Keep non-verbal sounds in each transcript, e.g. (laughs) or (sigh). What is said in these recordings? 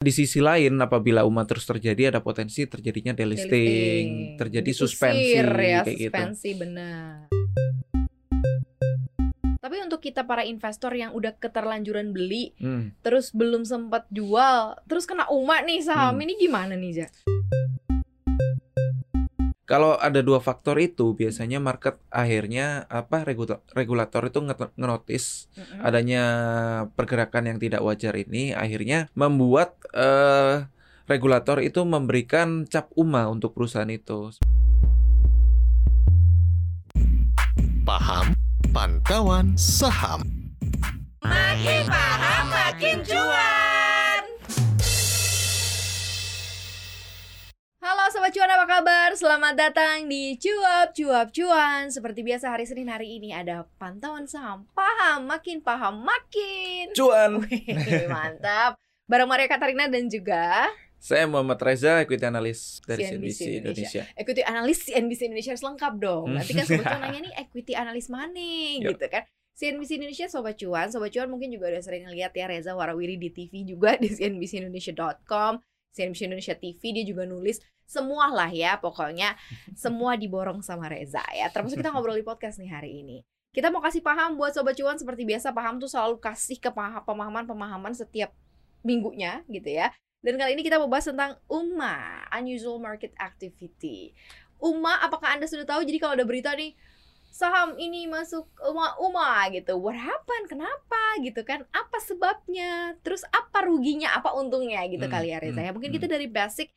Di sisi lain, apabila UMA terus terjadi, ada potensi terjadinya delisting, Delisting. terjadi Diusir suspensi, ya, kayak gitu. suspensi benar. Tapi untuk kita para investor yang udah keterlanjuran beli, Hmm. terus belum sempat jual, terus kena umat nih saham Hmm. ini gimana nih, Ja? Kalau ada dua faktor itu, biasanya market akhirnya apa regula- regulator itu nge- ngenotis Mm-mm. adanya pergerakan yang tidak wajar ini, akhirnya membuat eh, regulator itu memberikan cap UMA untuk perusahaan itu. Paham Pantauan Saham. Makin paham makin cuan. Sobat Cuan apa kabar? Selamat datang di Cuap Cuap Cuan. Seperti biasa hari Senin hari ini ada pantauan saham Paham, makin paham, makin. Cuan. Wih, Mantap. Bareng Maria Katarina dan juga Saya Muhammad Reza, equity analyst dari CNBC CNBC Indonesia. Equity Analis CNBC Indonesia harus lengkap dong. Hmm. Nanti kan Sobat Cuan (laughs) nanya nih equity analis mana? Gitu kan. CNBC Indonesia Sobat Cuan. Sobat Cuan mungkin juga udah sering lihat ya Reza Warawiri di TV juga di cnbcindonesia.com CNBC Indonesia TV dia juga nulis semua lah ya pokoknya semua diborong sama Reza ya termasuk kita ngobrol di podcast nih hari ini kita mau kasih paham buat Sobat Cuan seperti biasa paham tuh selalu kasih ke pemahaman-pemahaman setiap minggunya gitu ya dan kali ini kita mau bahas tentang UMA, Unusual Market Activity. UMA, apakah Anda sudah tahu? Jadi kalau ada berita nih, saham ini masuk UMA, UMA gitu. What happened? Kenapa? Gitu kan? Apa sebabnya? Terus apa ruginya? Apa untungnya? Gitu Hmm, kali ya Reza. hmm, Ya mungkin hmm. kita dari basic,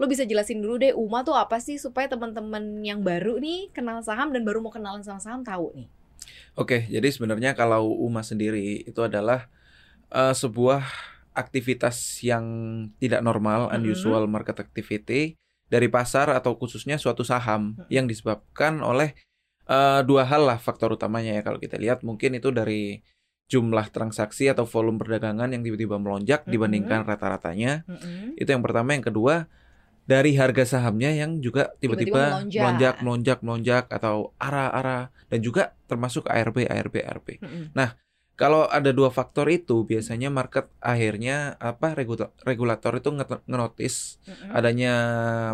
lo bisa jelasin dulu deh UMA tuh apa sih supaya teman-teman yang baru nih kenal saham dan baru mau kenalan sama saham tahu nih. Oke, jadi sebenarnya kalau UMA sendiri itu adalah eh, sebuah aktivitas yang tidak normal, Mhm. unusual market activity dari pasar atau khususnya suatu saham Mhm. yang disebabkan oleh eh, dua hal lah faktor utamanya ya kalau kita lihat mungkin itu dari jumlah transaksi atau volume perdagangan yang tiba-tiba melonjak Mhm. dibandingkan rata-ratanya. Itu yang pertama, yang kedua dari harga sahamnya yang juga Tiba-tiba melonjak. melonjak, melonjak, melonjak atau arah-arah dan juga termasuk ARB, ARB, ARB. Kalau ada dua faktor itu, biasanya market akhirnya apa regula- regulator itu nge- ngenotis adanya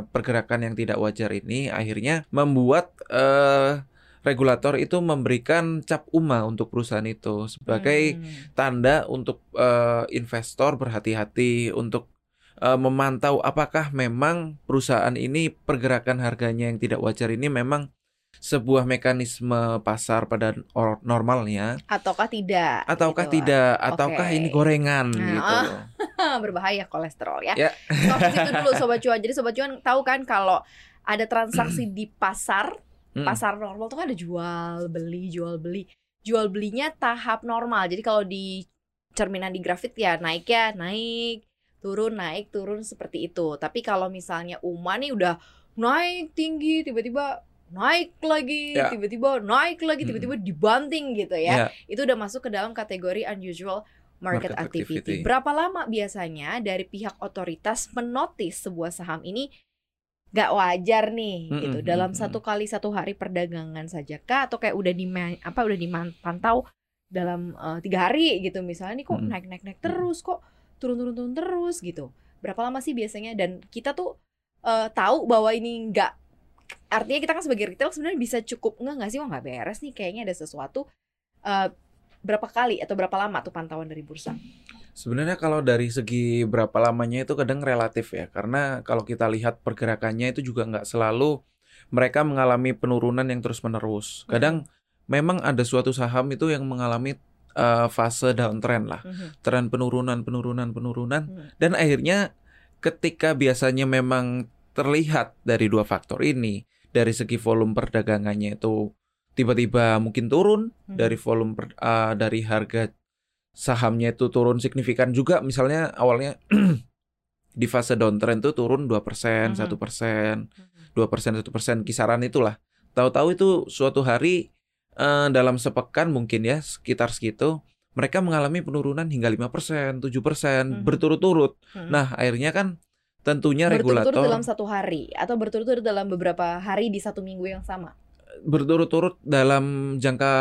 pergerakan yang tidak wajar ini, akhirnya membuat eh, regulator itu memberikan cap UMA untuk perusahaan itu sebagai Hmm. tanda untuk eh, investor berhati-hati untuk eh, memantau apakah memang perusahaan ini pergerakan harganya yang tidak wajar ini memang sebuah mekanisme pasar pada or- normalnya ataukah tidak? ataukah gitu. tidak ataukah Oke. ini gorengan Nah, gitu. (laughs) berbahaya kolesterol ya. Ya. Stop di situ dulu sobat (laughs) cuan. Jadi sobat cuan tahu kan kalau ada transaksi (clears throat) di pasar, Hmm. pasar normal tuh kan ada jual beli, jual beli. Jual belinya tahap normal. Jadi kalau di cerminan di grafik ya naik ya, naik, turun, naik, turun seperti itu. Tapi kalau misalnya UMA nih udah naik tinggi, tiba-tiba naik lagi, Ya. tiba-tiba naik lagi, Hmm. tiba-tiba dibanting gitu ya Ya. itu udah masuk ke dalam kategori unusual market, Market activity. activity. Berapa lama biasanya dari pihak otoritas menotis sebuah saham ini gak wajar nih Mm-mm, gitu. dalam satu kali satu hari perdagangan saja kah? Atau kayak udah di apa udah dipantau dalam eh, tiga hari gitu. Misalnya nih kok naik naik naik terus kok turun turun turun terus gitu. Berapa lama sih biasanya? Dan kita tuh eh, tahu bahwa ini nggak artinya kita kan sebagai retail sebenarnya bisa cukup enggak nggak sih wah nggak beres nih kayaknya ada sesuatu eh, berapa kali atau berapa lama tuh pantauan dari bursa Sebenarnya kalau dari segi berapa lamanya itu kadang relatif ya, karena kalau kita lihat pergerakannya itu juga nggak selalu mereka mengalami penurunan yang terus-menerus. Kadang memang ada suatu saham itu yang mengalami eh, fase downtrend lah, tren penurunan, penurunan, penurunan, Hmm. dan akhirnya ketika biasanya memang terlihat dari dua faktor ini, dari segi volume perdagangannya itu tiba-tiba mungkin turun, Hmm. dari volume per- eh, dari harga sahamnya itu turun signifikan juga misalnya awalnya (clears throat) di fase downtrend tuh turun 2%, Mhm. 1%, 2%, 1% kisaran itulah. Tahu-tahu itu suatu hari eh, dalam sepekan mungkin ya sekitar segitu mereka mengalami penurunan hingga 5%, 7% Mhm. berturut-turut. Mhm. Nah, akhirnya kan tentunya berturut-turut regulator dalam satu hari atau berturut-turut dalam beberapa hari di satu minggu yang sama berturut-turut dalam jangka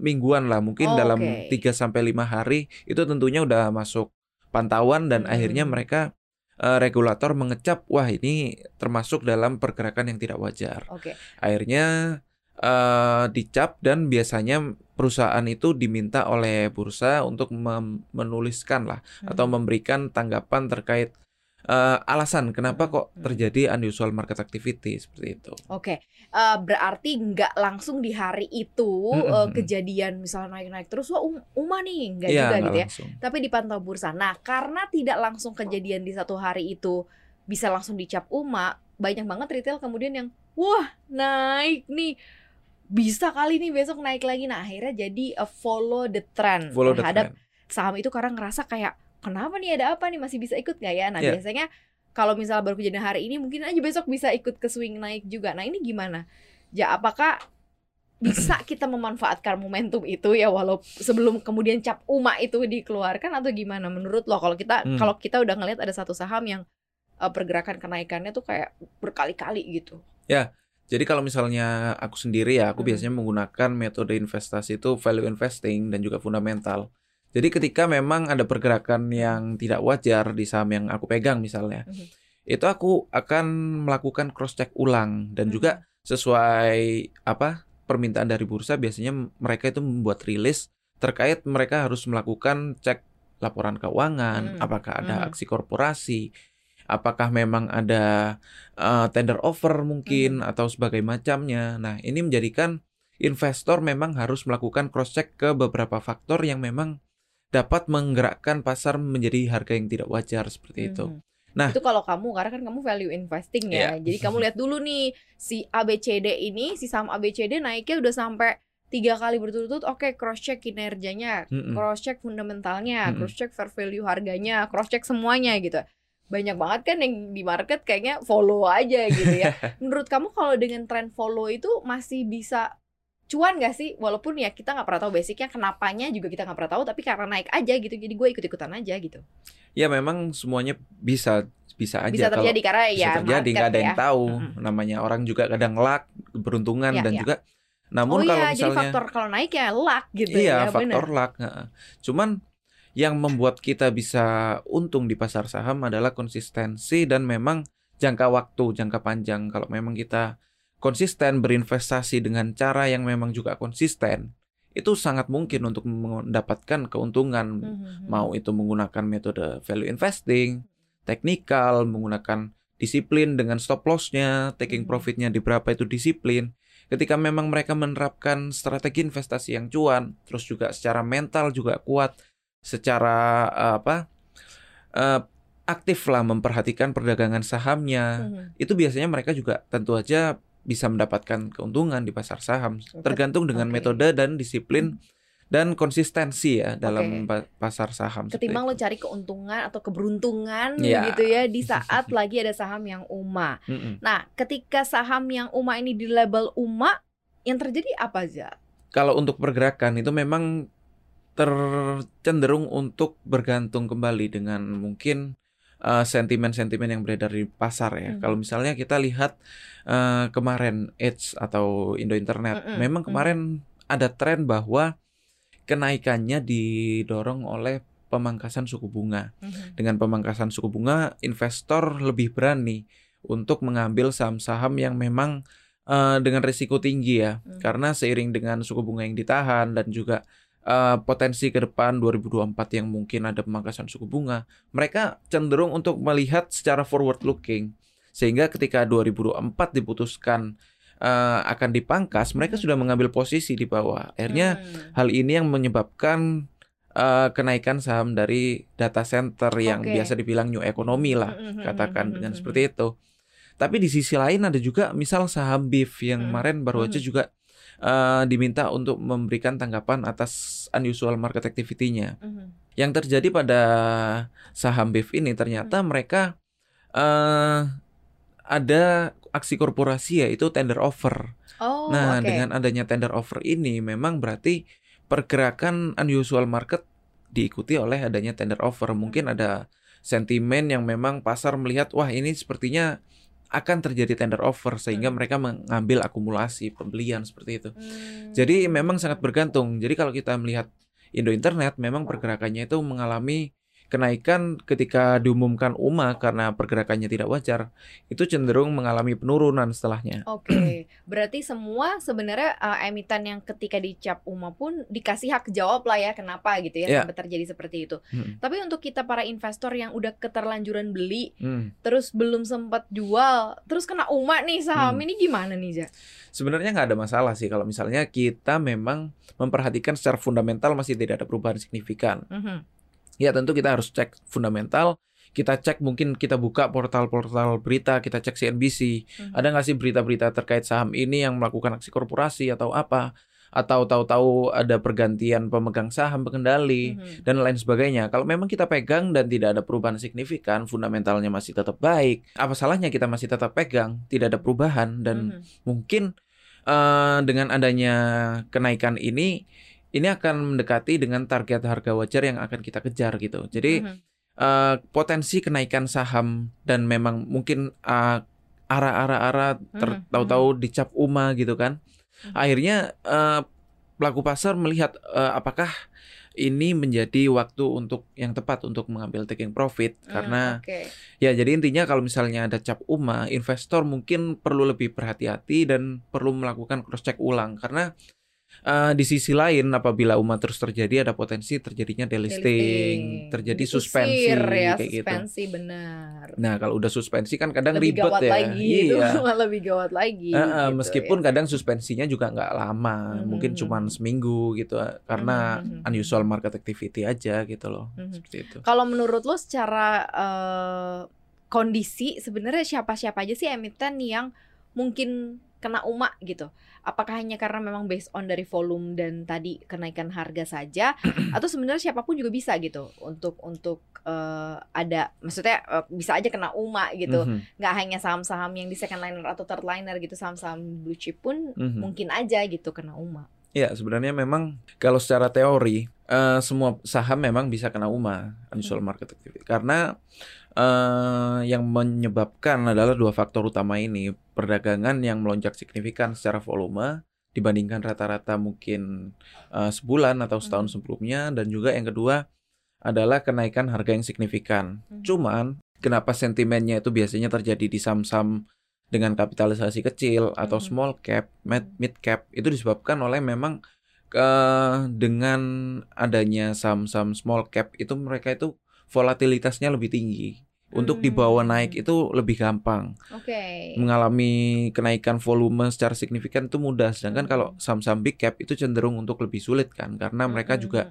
mingguan lah, mungkin Oh, dalam oke. 3 sampai 5 hari itu tentunya udah masuk pantauan dan Hmm. akhirnya mereka uh, regulator mengecap wah ini termasuk dalam pergerakan yang tidak wajar. Oke. Akhirnya uh, dicap dan biasanya perusahaan itu diminta oleh bursa untuk menuliskan lah atau Hmm. memberikan tanggapan terkait uh, alasan kenapa kok hmm. terjadi unusual market activity seperti itu. Oke, Eh, berarti nggak langsung di hari itu eh, mm-mm. kejadian misalnya naik-naik terus wah um, Uma nih nggak Iya, juga gitu ya. langsung. Tapi dipantau bursa. Nah, karena tidak langsung kejadian di satu hari itu bisa langsung dicap Uma, banyak banget retail kemudian yang wah naik nih bisa kali nih besok naik lagi. Nah, akhirnya jadi follow the trend Follow the terhadap trend. saham itu karena ngerasa kayak kenapa nih ada apa nih masih bisa ikut nggak ya? Nah Iya. biasanya kalau misalnya baru kejadian hari ini mungkin aja besok bisa ikut ke swing naik juga. Nah ini gimana? Ya apakah bisa (clears throat) kita memanfaatkan momentum itu ya walau sebelum kemudian cap UMA itu dikeluarkan atau gimana menurut lo kalau kita Hmm. kalau kita udah ngelihat ada satu saham yang eh, pergerakan kenaikannya tuh kayak berkali-kali gitu. Jadi kalau misalnya aku sendiri ya, aku Hmm. biasanya menggunakan metode investasi itu value investing dan juga fundamental. Jadi ketika memang ada pergerakan yang tidak wajar di saham yang aku pegang misalnya, Mhm. itu aku akan melakukan cross check ulang dan Mhm. juga sesuai apa permintaan dari bursa biasanya mereka itu membuat rilis terkait mereka harus melakukan cek laporan keuangan, Hmm. apakah ada Mhm. aksi korporasi, apakah memang ada uh, tender offer mungkin atau sebagai macamnya. Nah, ini menjadikan investor memang harus melakukan cross check ke beberapa faktor yang memang dapat menggerakkan pasar menjadi harga yang tidak wajar seperti itu. Mhm. Nah. itu kalau kamu karena kan kamu value investing ya. Iya. Jadi kamu lihat dulu nih si ABCD ini si saham ABCD naiknya udah sampai tiga kali berturut-turut. Oke cross check kinerjanya, Mm-mm. cross check fundamentalnya, Mm-mm. cross check fair value harganya, cross check semuanya gitu. Banyak banget kan yang di market kayaknya follow aja gitu ya. (laughs) Menurut kamu kalau dengan tren follow itu masih bisa cuan gak sih? Walaupun ya kita nggak pernah tahu basicnya kenapanya juga kita nggak pernah tahu. Tapi karena naik aja gitu, jadi gue ikut-ikutan aja gitu. Ya memang semuanya bisa bisa aja Bisa kalau terjadi karena bisa ya terjadi nggak ada market yang ya. tahu Mm-mm. namanya orang juga kadang luck keberuntungan Iya, dan iya. juga Oh namun iya, kalau jadi misalnya faktor kalau naik ya luck gitu iya ya, faktor bener. luck cuman yang membuat kita bisa untung di pasar saham adalah konsistensi dan memang jangka waktu jangka panjang kalau memang kita konsisten berinvestasi dengan cara yang memang juga konsisten itu sangat mungkin untuk mendapatkan keuntungan Mhm. mau itu menggunakan metode value investing, teknikal, menggunakan disiplin dengan stop loss-nya, taking Hmm. profit-nya di berapa itu disiplin. Ketika memang mereka menerapkan strategi investasi yang cuan, terus juga secara mental juga kuat, secara eh, apa eh, aktif lah memperhatikan perdagangan sahamnya, Mhm. itu biasanya mereka juga tentu aja bisa mendapatkan keuntungan di pasar saham, tergantung dengan Oke. metode dan disiplin dan konsistensi ya dalam pa- pasar saham. Ketimbang lo cari keuntungan atau keberuntungan Iya. gitu ya di saat (laughs) lagi ada saham yang UMA. Mm-mm. Nah, ketika saham yang UMA ini di label UMA, yang terjadi apa aja? Kalau untuk pergerakan itu memang tercenderung untuk bergantung kembali dengan mungkin uh, sentimen-sentimen yang beredar di pasar ya. Mhm. Kalau misalnya kita lihat uh, kemarin Edge atau Indo Internet, Mm-mm, memang mm. kemarin ada tren bahwa kenaikannya didorong oleh pemangkasan suku bunga. Mhm. Dengan pemangkasan suku bunga, investor lebih berani untuk mengambil saham-saham yang memang eh, dengan risiko tinggi ya. Hmm. Karena seiring dengan suku bunga yang ditahan dan juga eh, potensi ke depan 2024 yang mungkin ada pemangkasan suku bunga, mereka cenderung untuk melihat secara forward looking. Sehingga ketika 2024 diputuskan eh, akan dipangkas, mereka Hmm. sudah mengambil posisi di bawah. Akhirnya Hmm. Hal ini yang menyebabkan eh, kenaikan saham dari data center yang biasa dibilang new economy lah, Mhm, katakan mhm, dengan mhm, seperti itu. Tapi di sisi lain ada juga misal saham BIF yang kemarin baru aja juga eh, diminta untuk memberikan tanggapan atas unusual market activity-nya. mhm. Yang terjadi pada saham BIF ini ternyata mereka eh ada aksi korporasi yaitu tender offer. Oh, Nah, oke. dengan adanya tender offer ini memang berarti pergerakan unusual market diikuti oleh adanya tender offer. Mungkin Hmm. ada sentimen yang memang pasar melihat wah ini sepertinya akan terjadi tender offer sehingga Hmm. mereka mengambil akumulasi pembelian seperti itu. Hmm. Jadi memang sangat bergantung. Jadi kalau kita melihat Indo Internet memang pergerakannya itu mengalami kenaikan ketika diumumkan UMA karena pergerakannya tidak wajar itu cenderung mengalami penurunan setelahnya. Oke, berarti semua sebenarnya uh, emiten yang ketika dicap UMA pun dikasih hak jawab lah ya kenapa gitu ya Ya. sampai terjadi seperti itu. Hmm. Tapi untuk kita para investor yang udah keterlanjuran beli Hmm. terus belum sempat jual, terus kena UMA nih saham Hmm. ini gimana nih, Ja? Sebenarnya nggak ada masalah sih kalau misalnya kita memang memperhatikan secara fundamental masih tidak ada perubahan signifikan. Mhm. Ya tentu kita harus cek fundamental. Kita cek mungkin kita buka portal-portal berita, kita cek CNBC. Mhm. Ada nggak sih berita-berita terkait saham ini yang melakukan aksi korporasi atau apa? Atau tahu-tahu ada pergantian pemegang saham pengendali Mhm. dan lain sebagainya. Kalau memang kita pegang dan tidak ada perubahan signifikan, fundamentalnya masih tetap baik. Apa salahnya kita masih tetap pegang, tidak ada perubahan dan Mhm. mungkin eh, dengan adanya kenaikan ini ini akan mendekati dengan target harga wajar yang akan kita kejar gitu. Jadi Mhm. eh, potensi kenaikan saham dan memang mungkin eh, arah-arah-arah ter- Mhm, tahu-tahu dicap UMA gitu kan. Mhm. Akhirnya eh, pelaku pasar melihat eh, apakah ini menjadi waktu untuk yang tepat untuk mengambil taking profit Hmm, karena oke. Ya, jadi intinya kalau misalnya ada cap UMA, investor mungkin perlu lebih berhati-hati dan perlu melakukan cross check ulang karena eh, di sisi lain apabila UMA terus terjadi ada potensi terjadinya delisting, terjadi Diusir suspensi ya, kayak gitu. suspensi benar. Nah, kalau udah suspensi kan kadang lebih ribet gawat ya. lagi itu iya. (laughs) malah lebih gawat lagi. Eh, eh, gitu meskipun ya. kadang suspensinya juga nggak lama, Mhm, mungkin mhm. cuma seminggu gitu, karena Mhm, mhm, unusual market activity aja gitu loh, Mhm. seperti itu. Kalau menurut lo secara eh, kondisi sebenarnya siapa-siapa aja sih emiten yang mungkin kena UMA gitu? Apakah hanya karena memang based on dari volume dan tadi kenaikan harga saja (clears throat) atau sebenarnya siapa pun juga bisa gitu untuk untuk eh, ada maksudnya eh, bisa aja kena UMA gitu. Mhm, nggak hanya saham-saham yang di second liner atau third liner gitu saham-saham blue chip pun mhm. mungkin aja gitu kena UMA. Ya, sebenarnya memang kalau secara teori eh, semua saham memang bisa kena UMA, unusual market activity. Karena eh, yang menyebabkan adalah dua faktor utama ini, perdagangan yang melonjak signifikan secara volume dibandingkan rata-rata mungkin eh, sebulan atau setahun Mhm. sebelumnya dan juga yang kedua adalah kenaikan harga yang signifikan. Mhm. Cuman kenapa sentimennya itu biasanya terjadi di saham-saham dengan kapitalisasi kecil atau Mhm. small cap, mid, mid cap itu disebabkan oleh memang eh, dengan adanya saham-saham small cap itu mereka itu volatilitasnya lebih tinggi. Untuk dibawa Hmm. naik itu lebih gampang. Oke. Mengalami kenaikan volume secara signifikan itu mudah. Sedangkan kalau saham-saham big cap itu cenderung untuk lebih sulit kan karena mereka Mhm. juga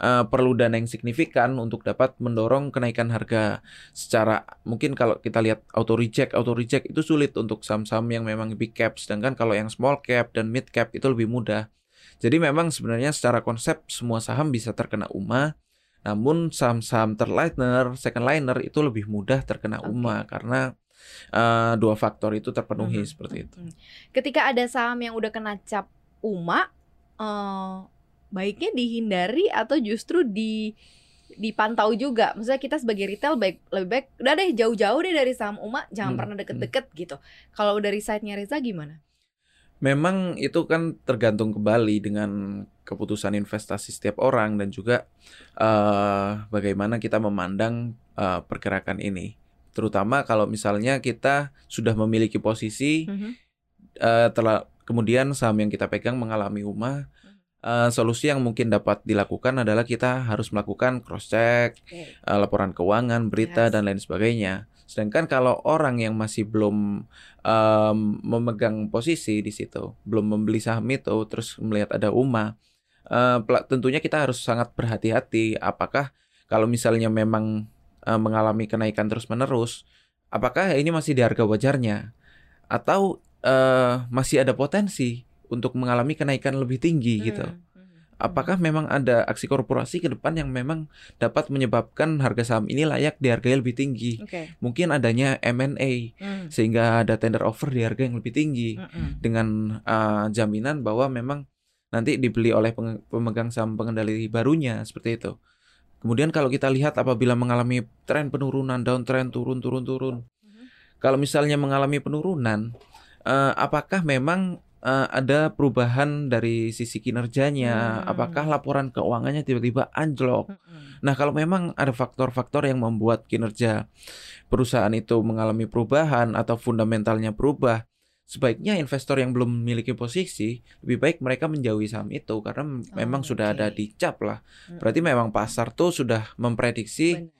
eh, perlu dana yang signifikan untuk dapat mendorong kenaikan harga secara mungkin kalau kita lihat auto reject auto reject itu sulit untuk saham-saham yang memang big cap sedangkan kalau yang small cap dan mid cap itu lebih mudah jadi memang sebenarnya secara konsep semua saham bisa terkena UMA namun saham-saham third liner second liner itu lebih mudah terkena. UMA karena eh, dua faktor itu terpenuhi Mhm, seperti itu. Ketika ada saham yang udah kena cap UMA, eh, baiknya dihindari atau justru di dipantau juga. Maksudnya kita sebagai retail baik lebih baik udah deh jauh-jauh deh dari saham UMA, jangan Hmm, pernah deket-deket gitu. Kalau dari side-nya Reza gimana? Memang itu kan tergantung kembali dengan keputusan investasi setiap orang dan juga eh, bagaimana kita memandang eh, pergerakan ini. Terutama kalau misalnya kita sudah memiliki posisi, Mhm. eh, telah kemudian saham yang kita pegang mengalami UMA, eh, solusi yang mungkin dapat dilakukan adalah kita harus melakukan cross check, Oke. eh, laporan keuangan, berita Yes. dan lain sebagainya. Sedangkan kalau orang yang masih belum em, memegang posisi di situ, belum membeli saham itu, terus melihat ada UMA, pela- tentunya kita harus sangat berhati-hati. Apakah kalau misalnya memang eh, mengalami kenaikan terus-menerus, apakah ini masih di harga wajarnya, atau eh, masih ada potensi untuk mengalami kenaikan lebih tinggi gitu? Hmm, mhm, Apakah memang ada aksi korporasi ke depan yang memang dapat menyebabkan harga saham ini layak dihargai lebih tinggi? Oke. Mungkin adanya M&A Hmm, sehingga ada tender offer di harga yang lebih tinggi mhm. dengan uh, jaminan bahwa memang nanti dibeli oleh pemegang saham pengendali barunya seperti itu. Kemudian kalau kita lihat apabila mengalami tren penurunan, downtrend turun turun turun. Mhm. Kalau misalnya mengalami penurunan, eh, apakah memang uh, ada perubahan dari sisi kinerjanya, Hmm. apakah laporan keuangannya tiba-tiba anjlok. Mm-mm. Nah, kalau memang ada faktor-faktor yang membuat kinerja perusahaan itu mengalami perubahan atau fundamentalnya berubah, sebaiknya investor yang belum memiliki posisi lebih baik mereka menjauhi saham itu karena Oh, memang sudah ada oke. di cap lah. Mm-mm. Berarti memang pasar tuh sudah memprediksi Benar.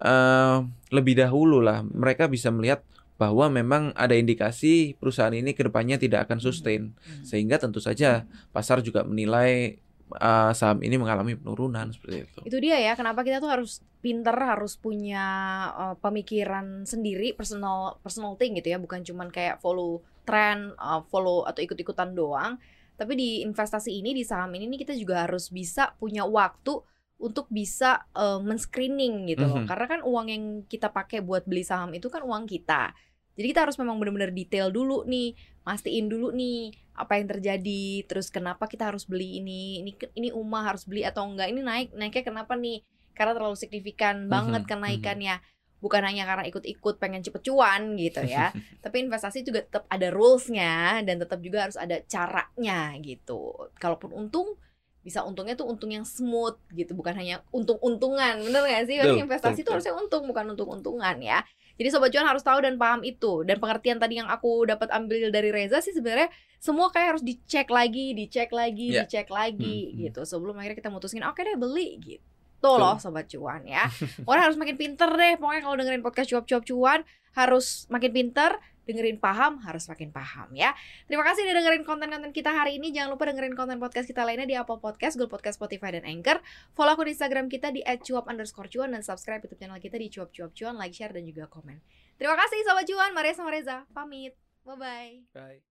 eh, lebih dahulu lah. Mereka bisa melihat bahwa memang ada indikasi perusahaan ini ke depannya tidak akan sustain, Mm. sehingga tentu saja pasar juga menilai eh, saham ini mengalami penurunan seperti itu. Itu dia ya, kenapa kita tuh harus pinter, harus punya uh, pemikiran sendiri, personal personal thing gitu ya, bukan cuman kayak follow trend, uh, follow atau ikut-ikutan doang. Tapi di investasi ini, di saham ini nih kita juga harus bisa punya waktu untuk bisa uh, men-screening gitu loh. Mhm. Karena kan uang yang kita pakai buat beli saham itu kan uang kita. Jadi kita harus memang benar-benar detail dulu nih, mastiin dulu nih apa yang terjadi, terus kenapa kita harus beli ini, ini ini Uma harus beli atau enggak, ini naik naiknya kenapa nih? Karena terlalu signifikan banget Mhm, kenaikannya. Bukan hanya karena ikut-ikut pengen cepet cuan gitu ya. (laughs) Tapi investasi juga tetap ada rulesnya dan tetap juga harus ada caranya gitu. Kalaupun untung bisa untungnya tuh untung yang smooth gitu, bukan hanya untung-untungan. Bener gak sih? Betul, investasi betul, itu harusnya untung bukan untung-untungan ya. Jadi sobat cuan harus tahu dan paham itu. Dan pengertian tadi yang aku dapat ambil dari Reza sih sebenarnya semua kayak harus dicek lagi, dicek lagi, Ya. dicek lagi Hmm, hmm. gitu. Sebelum akhirnya kita mutusin oke deh beli gitu. Tuh loh sobat cuan ya. (laughs) Orang harus makin pinter deh. Pokoknya kalau dengerin podcast cuap-cuap cuan harus makin pinter, dengerin paham, harus makin paham ya. Terima kasih udah dengerin konten-konten kita hari ini. Jangan lupa dengerin konten podcast kita lainnya di Apple Podcast, Google Podcast, Spotify, dan Anchor. Follow akun Instagram kita di @cuap underscore cuan dan subscribe YouTube channel kita di cuap cuap cuan, like, share, dan juga komen. Terima kasih Sobat Cuan, Maria sama Reza. Pamit. Bye-bye. Bye.